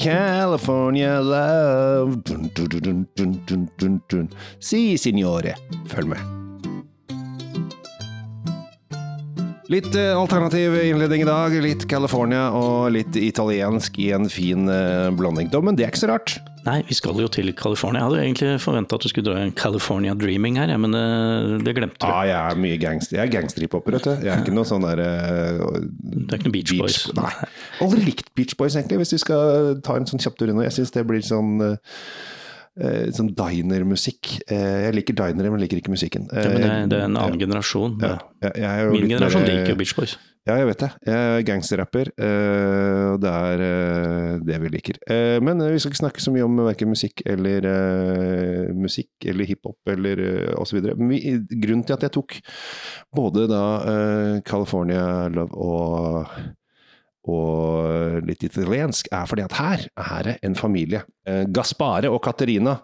California love. Dun, dun, dun. Si, signore. Følg med. Litt eh, alternativ innledning i dag. Litt California og litt italiensk i en fin eh, blanding. Men det er ikke så rart. Nei, vi skal jo til California. Jeg hadde egentlig forventa at du skulle dra en California Dreaming her, ja, men det, det glemte du. Ja, jeg er mye gangster. Jeg er gangsterhiphoper, vet du. Jeg er ikke noe sånn derre Du er ikke noe Beach Boys. Nei. Aldri likt Beach Boys, egentlig, hvis vi skal ta en sånn kjapp tur innom. Jeg syns det blir sånn uh, eh, Sånn dinermusikk. Eh, Jeg liker dinere, men liker ikke musikken. Ja, men det, det er en annen generasjon. Ja, ja, er jo Min generasjon liker jo Beach Boys. Ja, jeg vet det. Jeg er gangsterrapper, eh, og det er eh, det vi liker. Eh, Men vi skal ikke snakke så mye om verken musikk eller musikk eller hiphop eller osv. Grunnen til at jeg tok både da California Love og og litt italiensk, er fordi at her er det en familie. Gaspare og Caterina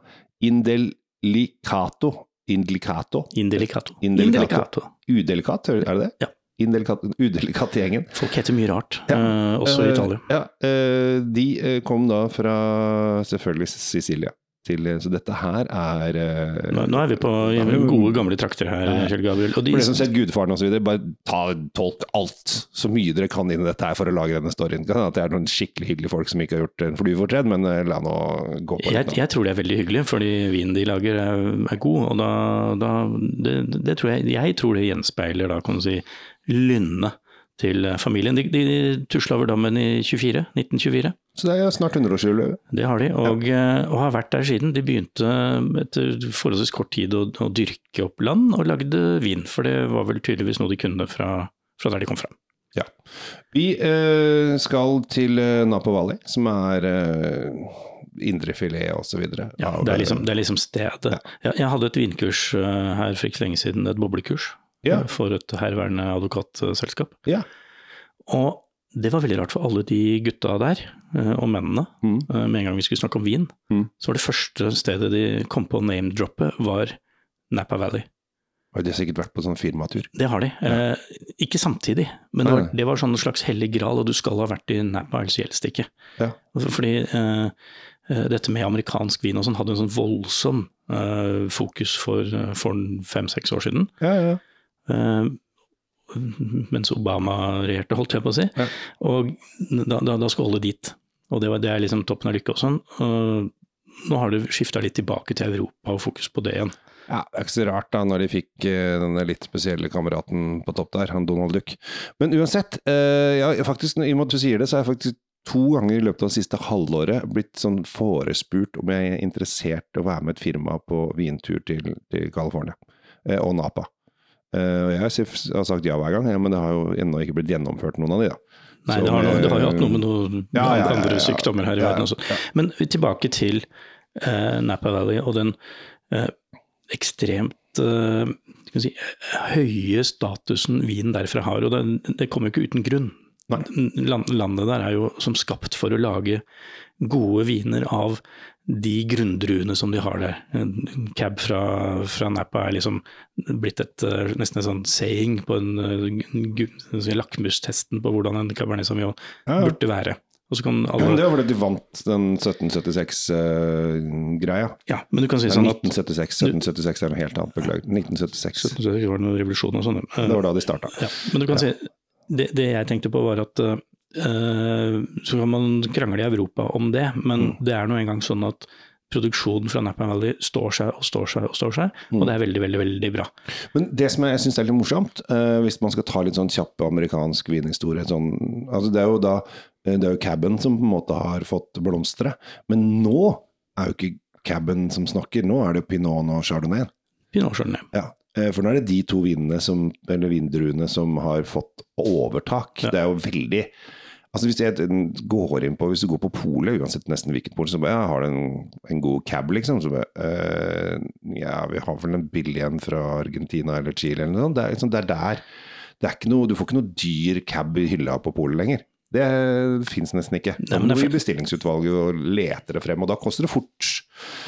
Indelicato Indelicato? Indelicato. Indelicato. Udelikat, er det det? Ja. Indelikat, udelikat gjengen. Folk heter mye rart, Ja. eh, også i Eh, Italia. Ja, eh, de eh, kom da fra selvfølgelig Sicilia. Til, så dette her er eh, Nå, nå er vi på men- gode, gamle trakter her, Ja. Kjell Gabriel. Og de, For det som sett Gudfaren videre, bare ta, tolk alt, så mye dere kan inn i dette her for å lage denne storyen. Kan hende At det er noen skikkelig hyggelige folk som ikke har gjort en fluefortredd, men eh, la nå gå på jeg, jeg tror det er veldig hyggelig, fordi vinen de lager er, er god. Og da, da det, det tror jeg, jeg tror det gjenspeiler da, kan du si, lynnet til familien. De, de tusla over dammen i 24, 1924. Så det er snart 100-årsjubileum. Det har de, og, ja. og har vært der siden. De begynte etter forholdsvis kort tid å, å dyrke opp land og lagde vin, for det var vel tydeligvis noe de kunne fra, fra der de kom fra. Ja. Vi eh, skal til Napo Napa Valley, som er eh, indrefilet osv. Ja, det er liksom, det er liksom stedet. Jeg, jeg hadde et vinkurs eh, her for ikke lenge siden, et boblekurs, Ja. eh, for et herværende advokatselskap. Ja. Og det var veldig rart for alle de gutta der, eh, og mennene, Mm. eh, med en gang vi skulle snakke om vin, Mm. så var det første stedet de kom på å name-droppe, var Napa Valley. Har de sikkert vært på sånn firmatur. Det har de. Eh, ikke samtidig, men det var, det var sånn en slags hellig gral, og du skal ha vært i Napa, ellers gjelder det ikke. Ja. Altså, Fordi eh, dette med amerikansk vin og sånn hadde en sånn voldsom eh, fokus for, for fem-seks år siden. Ja, ja. Eh, mens Obama regjerte, holdt jeg på å si. Ja. Og da, da, da skulle alle dit. Og det, var, det er liksom toppen av lykke og sånn. Og nå har det skifta litt tilbake til Europa og fokus på det igjen. Ja, Det er ikke så rart da, når de fikk eh, denne litt spesielle kameraten på topp der, han Donald Duck. Men uansett, eh, ja, faktisk, i og med at du sier det, så har jeg faktisk to ganger i løpet av det siste halvåret blitt sånn forespurt om jeg er interessert i å være med et firma på vintur til, til California eh, og Napa. Eh, og jeg har sagt ja hver gang, men det har jo ennå ikke blitt gjennomført noen av de, da. Nei, det har, det har jo hatt noe med eh, noen ja, ja, ja, andre sykdommer her i verden også. Men tilbake til eh, Napa Valley og den eh, ekstremt eh, si, høye statusen vinen derfra har. Og det, det kommer jo ikke uten grunn. Land, landet der er jo som skapt for å lage gode viner av de grunndruene som de har der. En cab fra, fra Napa er liksom blitt et, eh, nesten en sånn saying på en, en, en si, lakmustesten på hvordan en cabernet sauvignon Ja, ja. burde være. Og så kan Ja, alle, det var fordi de vant den 1776-greia. ja, men du kan si sånn at 1976. 1776 er noe helt annet, beklager. 1976. var det var noen revolusjon og sånn. Det var da de starta. Ja, men du kan si, det, det jeg tenkte på var at eh, så kan man krangle i Europa om det, men Mm. det er nå engang sånn at produksjonen fra Napa Valley står seg og står seg og står seg, Mm. og det er veldig, veldig, veldig bra. Men det som jeg syns er litt morsomt, eh, hvis man skal ta litt sånn kjapp amerikansk vinhistorie sånn, altså Det er jo da eh, det er jo Cabin som på en måte har fått blomstre, men nå er jo ikke Cabin som snakker, nå er det Pinot og Chardonnay. Pinot og Chardonnay. Ja. eh, For nå er det de to vinene som, eller vindruene som har fått overtak. Ja. Det er jo veldig Altså Hvis jeg går inn på Hvis du går på polet, uansett nesten hvilket pol, så bare ja, har du en, en god cab, liksom. Så bare eh, Ja, vi har vel en billig en fra Argentina eller Chile eller noe sånt. Det er, liksom, det er der det er ikke noe, Du får ikke noe dyr cab i hylla på polet lenger. Det fins nesten ikke. Da må det du i bestillingsutvalget og lete det frem, og da koster det fort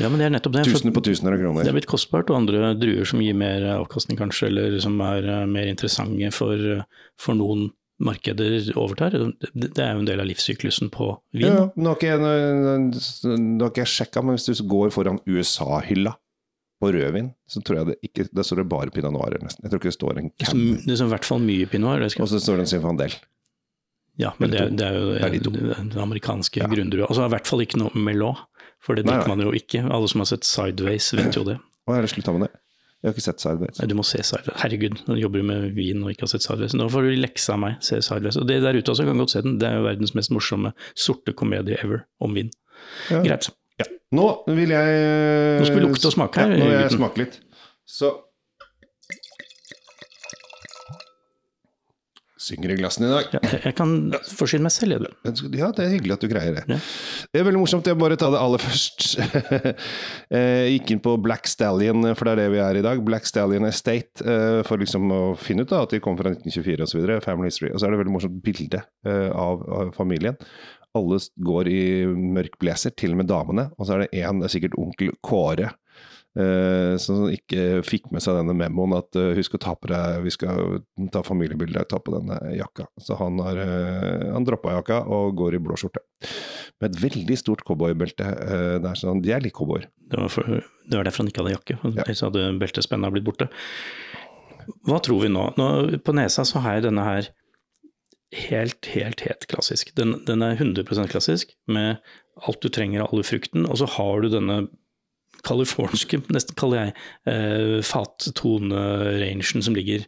Ja, men det er nettopp det. tusener på tusener av kroner. Det er blitt kostbart, og andre druer som gir mer avkastning kanskje, eller som er eh, mer interessante for, eh, for noen markeder overtar. Det, det er jo en del av livssyklusen på vin. Ja, nå har ikke jeg, har jeg sjekka, men hvis du går foran USA-hylla på rødvin, så tror jeg det ikke Der står det bare pinot noir, nesten. Jeg tror ikke det står en Det cab. det er i hvert fall mye pinot. Det skal, Og så står det en Sinfandel. ja, men det, det er jo Det er de to. amerikanske Ja. grunndrua. Og så det i hvert fall ikke noe melon, for det drikker man jo ikke. Alle som har sett Sideways, vet jo det. Å, er det slutta med det? Jeg har ikke sett Sideways. Nei, Du må se Sideways. Herregud, nå jobber du med vin og ikke har sett Sideways. Nå får du lekse av meg, se Sideways. Og det der ute også kan godt se den. Det er jo verdens mest morsomme sorte komedie ever om vin. Ja. Greit. Nå vil jeg Nå skal vi lukte og smake her, Ja, nå vil jeg smake litt. Så Synger i glassene i dag. Ja, jeg- kan forsyne meg selv, jeg, du. Ja, det er hyggelig at du greier det. Ja. Det er veldig morsomt. Jeg bare tar det aller først. Jeg gikk inn på Black Stallion, for det er det vi er i dag. Black Stallion Estate, eh, for liksom å finne ut da, at de kom fra 1924 osv. Family History. Og så er det et veldig morsomt bilde eh, av, av familien. Alle går i mørk blazer, til og med damene. Og så er det én, det er sikkert onkel Kåre, eh, som ikke fikk med seg denne memoen at eh, husk å ta på deg, vi skal ta familiebilder, ta på denne jakka. Så han har eh, han droppa jakka og går i blå skjorte. Med et veldig stort cowboybelte. eh, det er sånn, de er litt cowboyer. Det var, det var derfor han ikke hadde jakke. Ja. Ellers hadde beltespennet blitt borte. Hva tror vi nå? nå? På nesa så har jeg denne her helt, helt, helt klassisk. Den, den er 100% klassisk, med alt du trenger av alle frukten. Og så har du denne californske, nesten kaller jeg, eh, fattonerangen som ligger,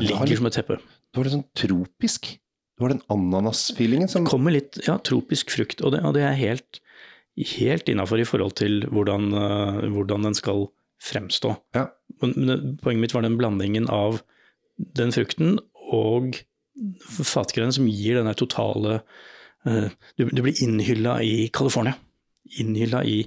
ligger som et teppe. Du har det sånn tropisk. Du har den ananasfeelingen som kommer litt ja, tropisk frukt, og det, og det er helt, helt innafor i forhold til hvordan, uh, hvordan den skal fremstå. Ja. Men, men poenget mitt var den blandingen av den frukten og fatgreiene som gir denne totale uh, du, du blir innhylla i California. Innhylla i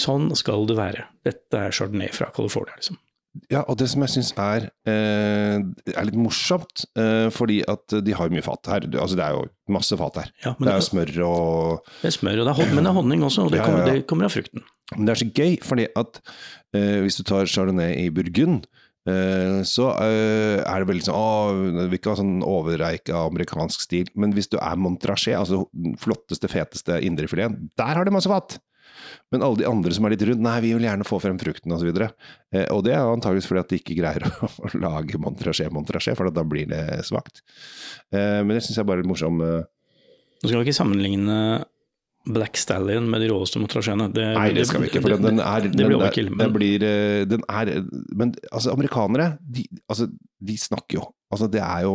Sånn skal det være. Dette er chardonnay fra California, liksom. Ja, og det som jeg syns er, eh, er litt morsomt, eh, fordi at de har mye fat her. Altså det er jo masse fat her. Ja, Det det er jo smør og det er smør, og det er, hon- men det er honning også, og det Ja, ja, kommer, det kommer av frukten. Men det er så gøy, fordi at eh, hvis du tar chardonnay i Burgund, eh, så eh, er det veldig sånn Å, vil ikke ha sånn overreik av amerikansk stil. Men hvis du er Montrachet, altså den flotteste, feteste indrefileten, der har de masse fat! Men alle de andre som er litt rundt, nei, vi vil gjerne få frem frukten osv. Og, eh, og det er antageligvis fordi at de ikke greier å, å lage montrasjé, montrasjé, for da blir det svakt. Eh, men det syns jeg bare er litt morsom. Eh, Nå skal vi ikke sammenligne Black Stallion med de råeste montrasjene. Det, Nei, det skal vi ikke, for den, den er det blir er- overkill, men- den blir, eh, den er, Men altså, amerikanere, de, altså, de snakker jo. Altså, det er jo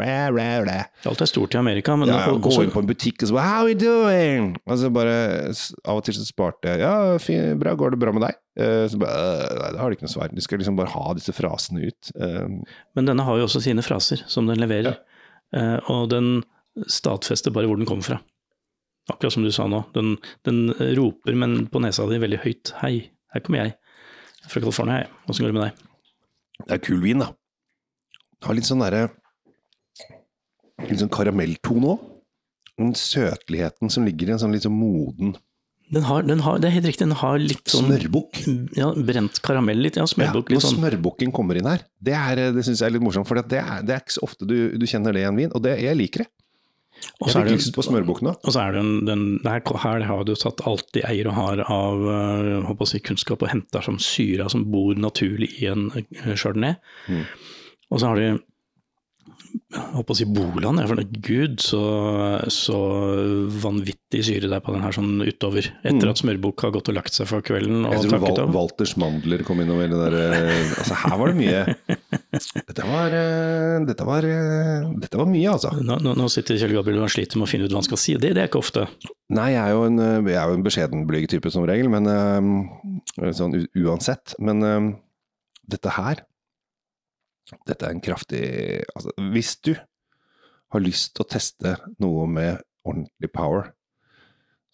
ræ, ræ, ræ. Alt er stort i Amerika, men Ja, og- Gå inn på en butikk og så bare, How are you doing? Altså bare, Av og til så sparte jeg Ja, fin, bra, går det bra med deg? Eh, så bare, «Øh, Nei, det har de ikke noe svar. De skal liksom bare ha disse frasene ut. Eh, Men denne har jo også sine fraser som den leverer. Ja. og den stadfester bare hvor den kommer fra. Akkurat som du sa nå. Den, den roper, men på nesa di veldig høyt. Hei, her kommer jeg. Fra California, hei. Åssen går det med deg? Det er kul vin, da. Har litt sånn derre Litt sånn karamelltone òg. Den søtligheten som ligger i en sånn litt sånn moden Den har, den har, det er helt riktig, den har litt sånn smørbukk. Ja, brent karamell litt. Ja, Ja, smørbukk. når sånn. smørbukken kommer inn her, det, er, det syns jeg er litt morsomt. For det er, det er ikke så ofte du, du kjenner det i en vin, og det, jeg liker det. Og så er det- på smørbukk nå. Og så er det en, den, her, her har du tatt alt de eier og har av jeg, si, kunnskap og henter som syra som bor naturlig i en øh, chardonnay. Mm. Og så har de jeg håper å si Boland, jeg, for gud så, så vanvittig syre det er på den her sånn utover. Etter Mm. at smørbukk har gått og lagt seg for kvelden og Jeg tror takket av. Walters mandler kom innover det der eh, Altså, her var det mye. Dette var, eh, dette var, eh, dette var mye, altså. Nå, nå, nå sitter Kjell Gabriel og sliter med å finne ut hva han skal si. Det, det er ikke ofte. Nei, jeg er jo en, jeg er jo en beskjedenblyg type som regel, men sånn uansett. Men dette her Dette er en kraftig Altså, hvis du har lyst til å teste noe med ordentlig power,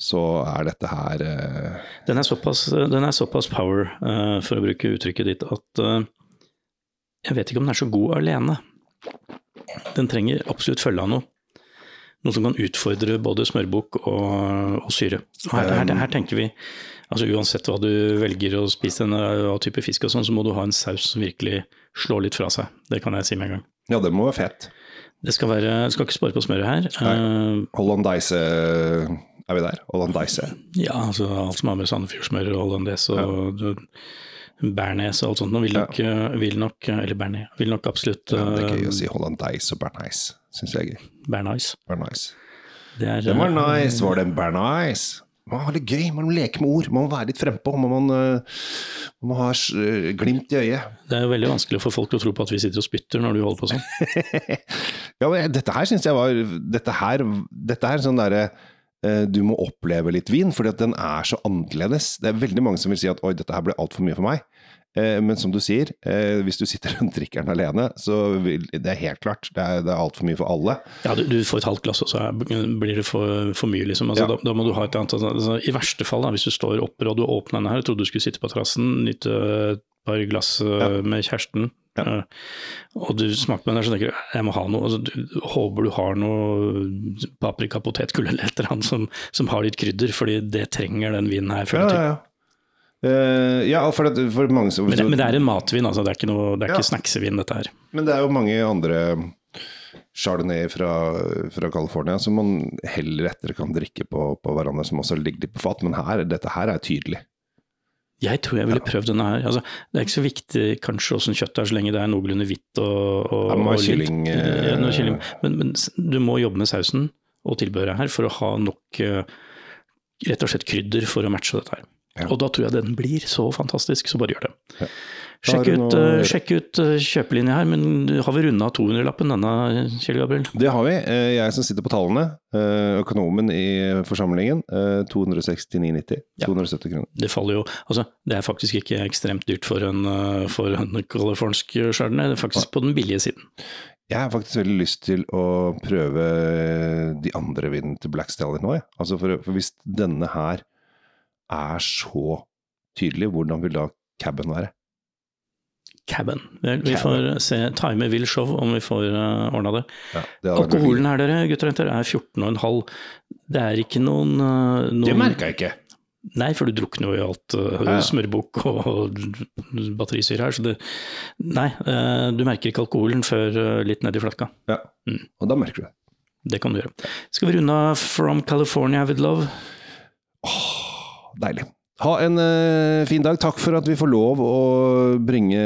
så er dette her eh, Den er såpass, den er såpass power, eh, for å bruke uttrykket ditt, at eh, jeg vet ikke om den er så god alene. Den trenger absolutt følge av noe. Noe som kan utfordre både smørbukk og, og syre. Her, her, her tenker vi altså Uansett hva du velger å spise den av type fisk, og sånn, så må du ha en saus som virkelig slår litt fra seg. Det kan jeg si med en gang. Ja, det må være fett. Det skal være Skal ikke spare på smøret her. Nei. Hollandaise Er vi der? Hollandaise? Ja, altså alt som har med Sandefjordsmør og hollandaise og ja. Bernes og alt sånt. Nå vil nok, ja. vil nok Eller Bernet. Vil nok absolutt ja, Det er gøy å si hollandaise og berneis. Syns jeg er gøy. Berneis. Berneis. Det er, Den var nice, var den Bernice? Man må ha det gøy, man må leke med ord, man må være litt frempå. Man, man, man må ha glimt i øyet. Det er jo veldig vanskelig for folk å tro på at vi sitter og spytter når du holder på sånn. ja, men dette her syns jeg var Dette her, dette her sånn derre du må oppleve litt vin, fordi at den er så annerledes. Det er veldig mange som vil si at oi, dette her ble altfor mye for meg. Eh, men som du sier, eh, hvis du sitter rundt drikkeren alene, så vil, det er helt klart, det er, det er altfor mye for alle. Ja, du, du, får et halvt glass, og så blir det for, for mye, liksom. Altså, ja. da, da, må du ha et annet altså, altså, I verste fall, da, hvis du står oppe og du åpner denne her, trodde du skulle sitte på terrassen, nyte et par glass eh, ja. med kjæresten, ja. og du smaker på den der, så tenker du jeg må ha noe. Altså, du, håper du har noe paprika, potetgull eller et eller annet som, som, har litt krydder, fordi det trenger den vinen her. Ja, ja, ja. Uh, ja, for, det, for mange som, men, men, det, er en matvin, altså. Det er ikke, noe, det er ja. ikke snacksevin, dette her. Men det er jo mange andre chardonnay fra, fra California som man heller etter kan drikke på, på hverandre, som også ligger litt på fat. Men her, dette her er tydelig. Jeg tror jeg ville prøvd denne her. Altså, det er ikke så viktig kanskje åssen kjøttet er, så lenge det er noenlunde hvitt og, og, ja, og kylling, ja, kylling. Men, men, du må jobbe med sausen og tilbehøret her for å ha nok uh, rett og slett krydder for å matche dette her. Ja. Og da tror jeg den blir så fantastisk, så bare gjør det. Ja. Sjekk, ut, noe... uh, sjekk ut kjøpelinja her, men har vi runda 200-lappen denne, Kjell Gabriel? Det har vi. Uh, jeg som sitter på tallene, økonomen i forsamlingen, 269,90. Ja. 270 kroner. Det faller jo Altså, det er faktisk ikke ekstremt dyrt for en, for en californsk chardonnay, det er faktisk på den billige siden. Jeg har faktisk veldig lyst til å prøve de andre vinene til Black Stallion nå, jeg. Altså for, for hvis denne her er så tydelig, hvordan vil da caben være? Cabin. Vi får se, time vil show om vi får uh, eh, ordna det. Ja, Alkoholen her, dere gutter og jenter, er 14,5. Det er ikke noen, uh, noen Det merka jeg ikke. Nei, for du drukner jo i alt uh, ja, smørbukk og, og batterisyre her. Så det, nei, uh, du merker ikke alkoholen før uh, litt nedi flakka. Ja, mm. og da merker du det. Det kan du gjøre. Skal vi runde av From California with Love? Oh deilig. Ha en uh, fin dag. Takk for at vi får lov å bringe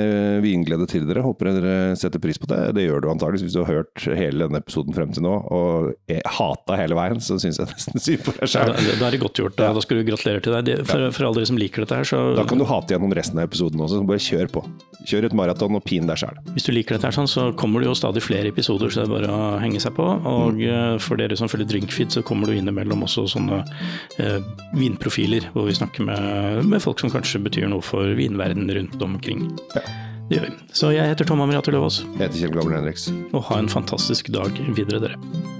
vinglede til dere. Håper dere setter pris på det. Det gjør du antakeligvis hvis du har hørt hele denne episoden frem til nå og hata hele veien, så syns jeg nesten synd på deg sjøl. Ja, da er det godt gjort. Da, da skal du gratulere til deg. For, for, alle dere som liker dette her, så Da kan du hate gjennom resten av episoden også, så bare kjør på. Kjør et maraton og pin deg sjæl. Hvis du liker dette her sånn, så kommer det jo stadig flere episoder, så det er bare å henge seg på. Og mm. Eh, for dere som følger Drinkfeed, så kommer du innimellom også sånne eh, vinprofiler, hvor vi snakker med med folk som kanskje betyr noe for vinverdenen rundt omkring. Ja. Det gjør vi. Så jeg heter Tom Amirater Løvaas. Jeg heter Kjell Gabriel Henriks. Og ha en fantastisk dag videre, dere.